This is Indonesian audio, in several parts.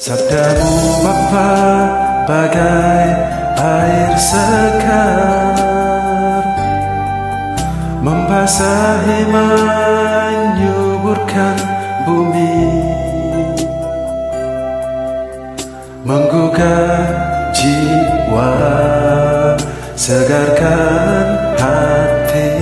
Sabdamu Bapa bagai air segar Membasahi menyuburkan bumi. Menggugah jiwa Segarkan hati.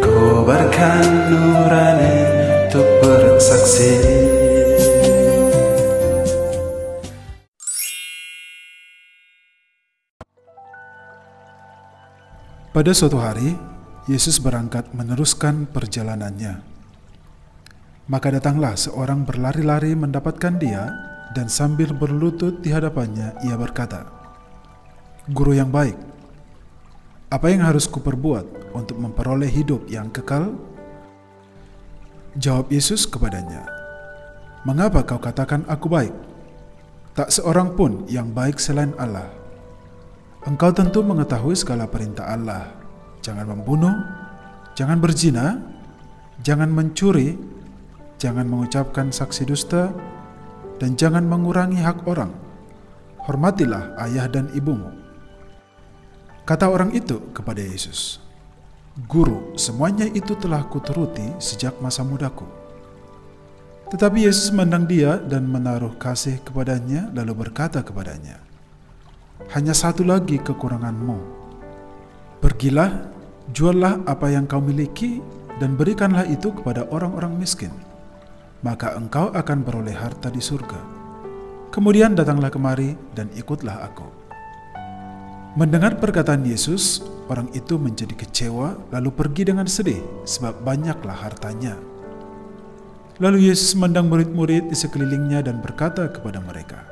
Kobarkan nurani untuk bersaksi Pada suatu hari, Yesus berangkat meneruskan perjalanannya. Maka datanglah seorang berlari-lari mendapatkan dia, dan sambil berlutut di hadapannya, ia berkata, "Guru yang baik, apa yang harus kuperbuat untuk memperoleh hidup yang kekal?" Jawab Yesus kepadanya, "Mengapa kau katakan aku baik? Tak seorang pun yang baik selain Allah." Engkau tentu mengetahui segala perintah Allah. Jangan membunuh, jangan berzina, jangan mencuri, jangan mengucapkan saksi dusta, dan jangan mengurangi hak orang. Hormatilah ayah dan ibumu. Kata orang itu kepada Yesus, Guru, semuanya itu telah kuturuti sejak masa mudaku. Tetapi Yesus memandang dia dan menaruh kasih kepadanya lalu berkata kepadanya, hanya satu lagi kekuranganmu. Pergilah, juallah apa yang kau miliki, dan berikanlah itu kepada orang-orang miskin. Maka engkau akan beroleh harta di surga. Kemudian datanglah kemari dan ikutlah aku. Mendengar perkataan Yesus, orang itu menjadi kecewa, lalu pergi dengan sedih, sebab banyaklah hartanya. Lalu Yesus memandang murid-murid di sekelilingnya dan berkata kepada mereka,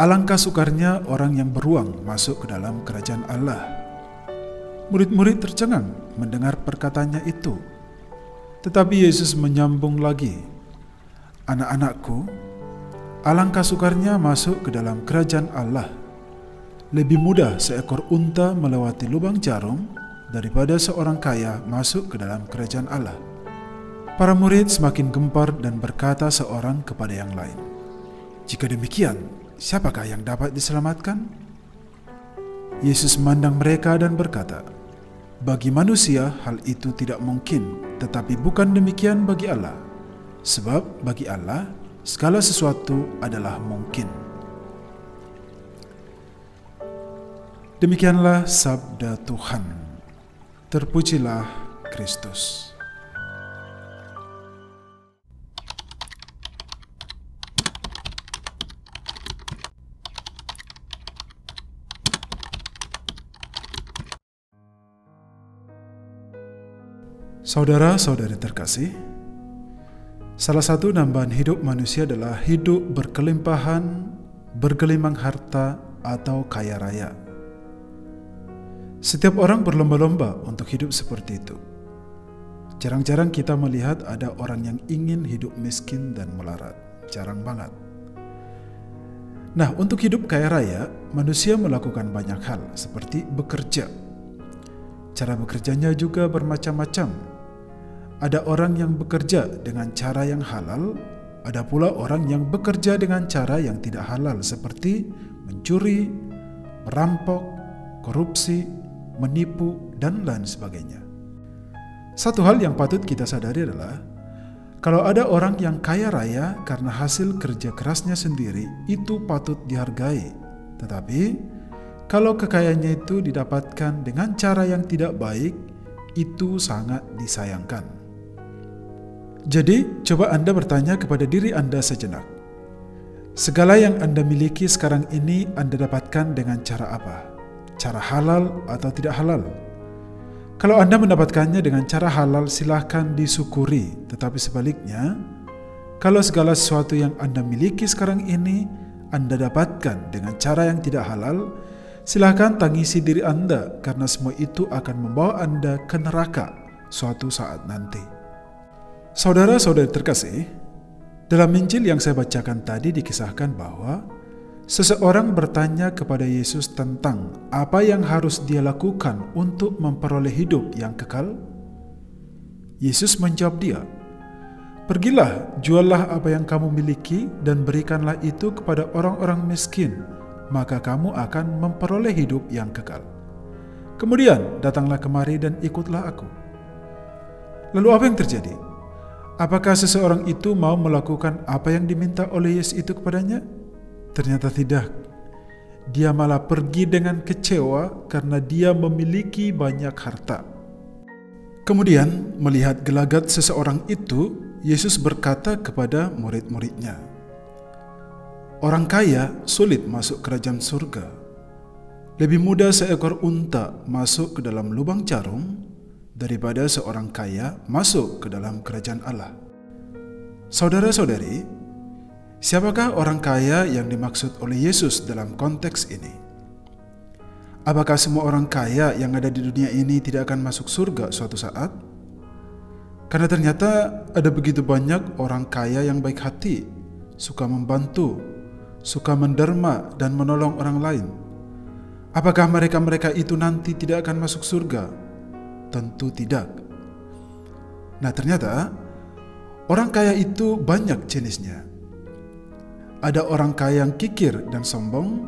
Alangkah sukarnya orang yang beruang masuk ke dalam kerajaan Allah. Murid-murid tercengang mendengar perkataannya itu. Tetapi Yesus menyambung lagi, Anak-anakku, alangkah sukarnya masuk ke dalam kerajaan Allah. Lebih mudah seekor unta melewati lubang jarum daripada seorang kaya masuk ke dalam kerajaan Allah. Para murid semakin gempar dan berkata seorang kepada yang lain, "Jika demikian, siapakah yang dapat diselamatkan? Yesus memandang mereka dan berkata, Bagi manusia hal itu tidak mungkin, tetapi bukan demikian bagi Allah. Sebab bagi Allah segala sesuatu adalah mungkin. Demikianlah sabda Tuhan. Terpujilah Kristus. Saudara-saudari terkasih, salah satu nambahan hidup manusia adalah hidup berkelimpahan, bergelimang harta, atau kaya raya. Setiap orang berlomba-lomba untuk hidup seperti itu. Jarang-jarang kita melihat ada orang yang ingin hidup miskin dan melarat. Jarang banget. Nah, untuk hidup kaya raya, manusia melakukan banyak hal seperti bekerja. Cara bekerjanya juga bermacam-macam, ada orang yang bekerja dengan cara yang halal, ada pula orang yang bekerja dengan cara yang tidak halal seperti mencuri, merampok, korupsi, menipu, dan lain sebagainya. Satu hal yang patut kita sadari adalah kalau ada orang yang kaya raya karena hasil kerja kerasnya sendiri, itu patut dihargai. Tetapi kalau kekayaannya itu didapatkan dengan cara yang tidak baik, itu sangat disayangkan. Jadi, coba Anda bertanya kepada diri Anda sejenak. Segala yang Anda miliki sekarang ini Anda dapatkan dengan cara apa? Cara halal atau tidak halal? Kalau Anda mendapatkannya dengan cara halal, silahkan disyukuri. Tetapi sebaliknya, kalau segala sesuatu yang Anda miliki sekarang ini Anda dapatkan dengan cara yang tidak halal, silahkan tangisi diri Anda karena semua itu akan membawa Anda ke neraka suatu saat nanti. Saudara-saudari terkasih, dalam Injil yang saya bacakan tadi dikisahkan bahwa seseorang bertanya kepada Yesus tentang apa yang harus dia lakukan untuk memperoleh hidup yang kekal. Yesus menjawab dia, Pergilah, juallah apa yang kamu miliki dan berikanlah itu kepada orang-orang miskin, maka kamu akan memperoleh hidup yang kekal. Kemudian datanglah kemari dan ikutlah aku. Lalu apa yang terjadi? Apakah seseorang itu mau melakukan apa yang diminta oleh Yesus itu kepadanya? Ternyata tidak. Dia malah pergi dengan kecewa karena dia memiliki banyak harta. Kemudian, melihat gelagat seseorang itu, Yesus berkata kepada murid-muridnya, "Orang kaya sulit masuk kerajaan surga. Lebih mudah seekor unta masuk ke dalam lubang jarum daripada seorang kaya masuk ke dalam kerajaan Allah." Saudara-saudari, siapakah orang kaya yang dimaksud oleh Yesus dalam konteks ini? Apakah semua orang kaya yang ada di dunia ini tidak akan masuk surga suatu saat? Karena ternyata ada begitu banyak orang kaya yang baik hati, suka membantu, suka menderma dan menolong orang lain. Apakah mereka-mereka itu nanti tidak akan masuk surga? Tentu tidak. Nah, ternyata orang kaya itu banyak jenisnya. Ada orang kaya yang kikir dan sombong,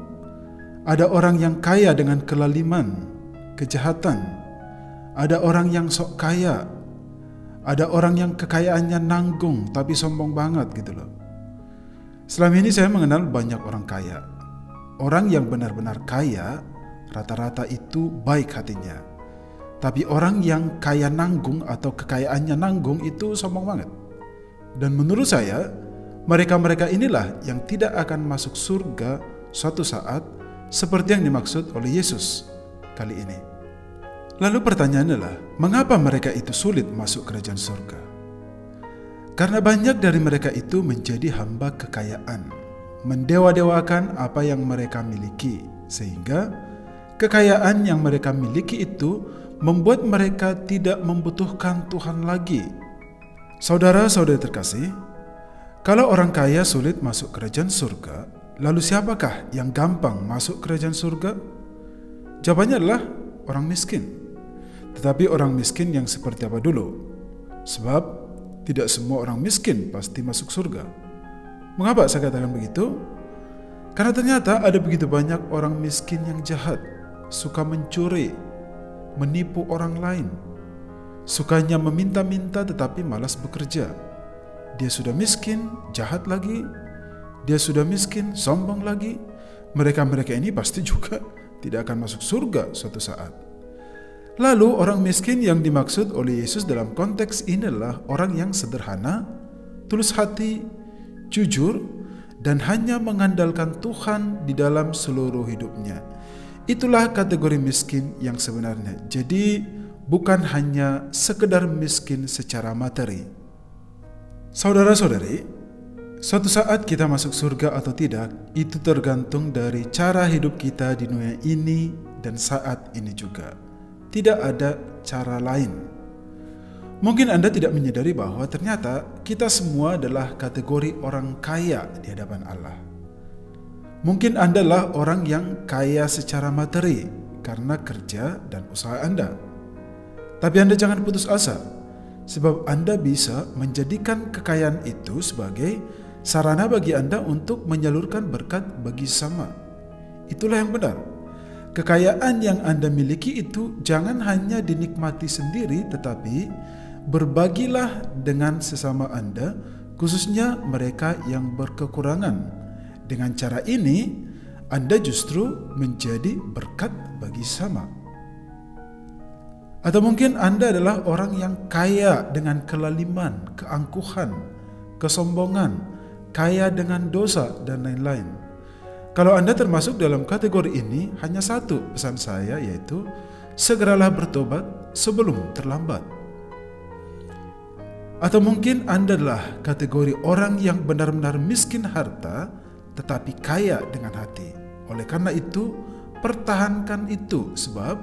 ada orang yang kaya dengan kelaliman, kejahatan. Ada orang yang sok kaya. Ada orang yang kekayaannya nanggung tapi sombong banget gitu loh. Selama ini saya mengenal banyak orang kaya. Orang yang benar-benar kaya rata-rata itu baik hatinya. Tapi orang yang kaya nanggung atau kekayaannya nanggung itu sombong banget. Dan menurut saya, mereka-mereka inilah yang tidak akan masuk surga suatu saat seperti yang dimaksud oleh Yesus kali ini. Lalu pertanyaannya adalah, mengapa mereka itu sulit masuk kerajaan surga? Karena banyak dari mereka itu menjadi hamba kekayaan, mendewa-dewakan apa yang mereka miliki, sehingga kekayaan yang mereka miliki itu membuat mereka tidak membutuhkan Tuhan lagi. Saudara-saudari terkasih, kalau orang kaya sulit masuk kerajaan surga, Lalu siapakah yang gampang masuk kerajaan surga? Jawabannya adalah orang miskin. Tetapi orang miskin yang seperti apa dulu? Sebab tidak semua orang miskin pasti masuk surga. Mengapa saya katakan begitu? Karena ternyata ada begitu banyak orang miskin yang jahat, suka mencuri, menipu orang lain, sukanya meminta-minta tetapi malas bekerja. Dia sudah miskin, jahat lagi, dia sudah miskin, sombong lagi. Mereka-mereka ini pasti juga tidak akan masuk surga suatu saat. Lalu orang miskin yang dimaksud oleh Yesus dalam konteks ini adalah orang yang sederhana, tulus hati, jujur, dan hanya mengandalkan Tuhan di dalam seluruh hidupnya. Itulah kategori miskin yang sebenarnya. Jadi bukan hanya sekedar miskin secara materi. Saudara-saudari, Suatu saat kita masuk surga atau tidak, itu tergantung dari cara hidup kita di dunia ini dan saat ini juga. Tidak ada cara lain. Mungkin Anda tidak menyadari bahwa ternyata kita semua adalah kategori orang kaya di hadapan Allah. Mungkin Anda adalah orang yang kaya secara materi karena kerja dan usaha Anda. Tapi Anda jangan putus asa, sebab Anda bisa menjadikan kekayaan itu sebagai sarana bagi Anda untuk menyalurkan berkat bagi sama. Itulah yang benar. Kekayaan yang Anda miliki itu jangan hanya dinikmati sendiri tetapi berbagilah dengan sesama Anda khususnya mereka yang berkekurangan. Dengan cara ini Anda justru menjadi berkat bagi sama. Atau mungkin Anda adalah orang yang kaya dengan kelaliman, keangkuhan, kesombongan, kaya dengan dosa, dan lain-lain. Kalau Anda termasuk dalam kategori ini, hanya satu pesan saya yaitu segeralah bertobat sebelum terlambat. Atau mungkin Anda adalah kategori orang yang benar-benar miskin harta tetapi kaya dengan hati. Oleh karena itu, pertahankan itu sebab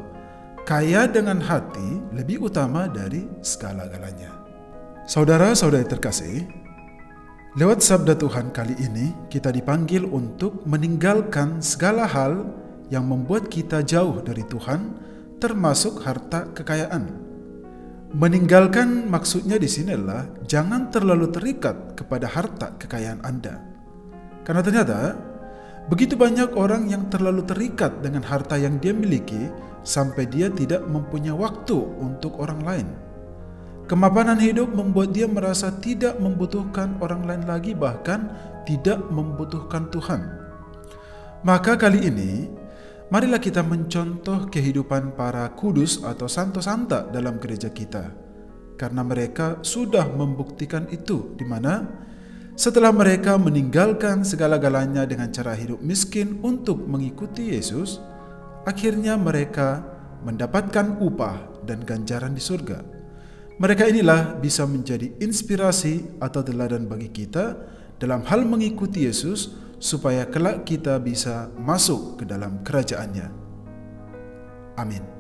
kaya dengan hati lebih utama dari segala-galanya. Saudara-saudari terkasih, Lewat sabda Tuhan kali ini, kita dipanggil untuk meninggalkan segala hal yang membuat kita jauh dari Tuhan, termasuk harta kekayaan. Meninggalkan maksudnya di sini adalah jangan terlalu terikat kepada harta kekayaan Anda. Karena ternyata begitu banyak orang yang terlalu terikat dengan harta yang dia miliki sampai dia tidak mempunyai waktu untuk orang lain. Kemapanan hidup membuat dia merasa tidak membutuhkan orang lain lagi bahkan tidak membutuhkan Tuhan. Maka kali ini marilah kita mencontoh kehidupan para kudus atau santo-santa dalam gereja kita. Karena mereka sudah membuktikan itu di mana setelah mereka meninggalkan segala-galanya dengan cara hidup miskin untuk mengikuti Yesus, akhirnya mereka mendapatkan upah dan ganjaran di surga. Mereka inilah bisa menjadi inspirasi atau teladan bagi kita dalam hal mengikuti Yesus supaya kelak kita bisa masuk ke dalam kerajaannya. Amin.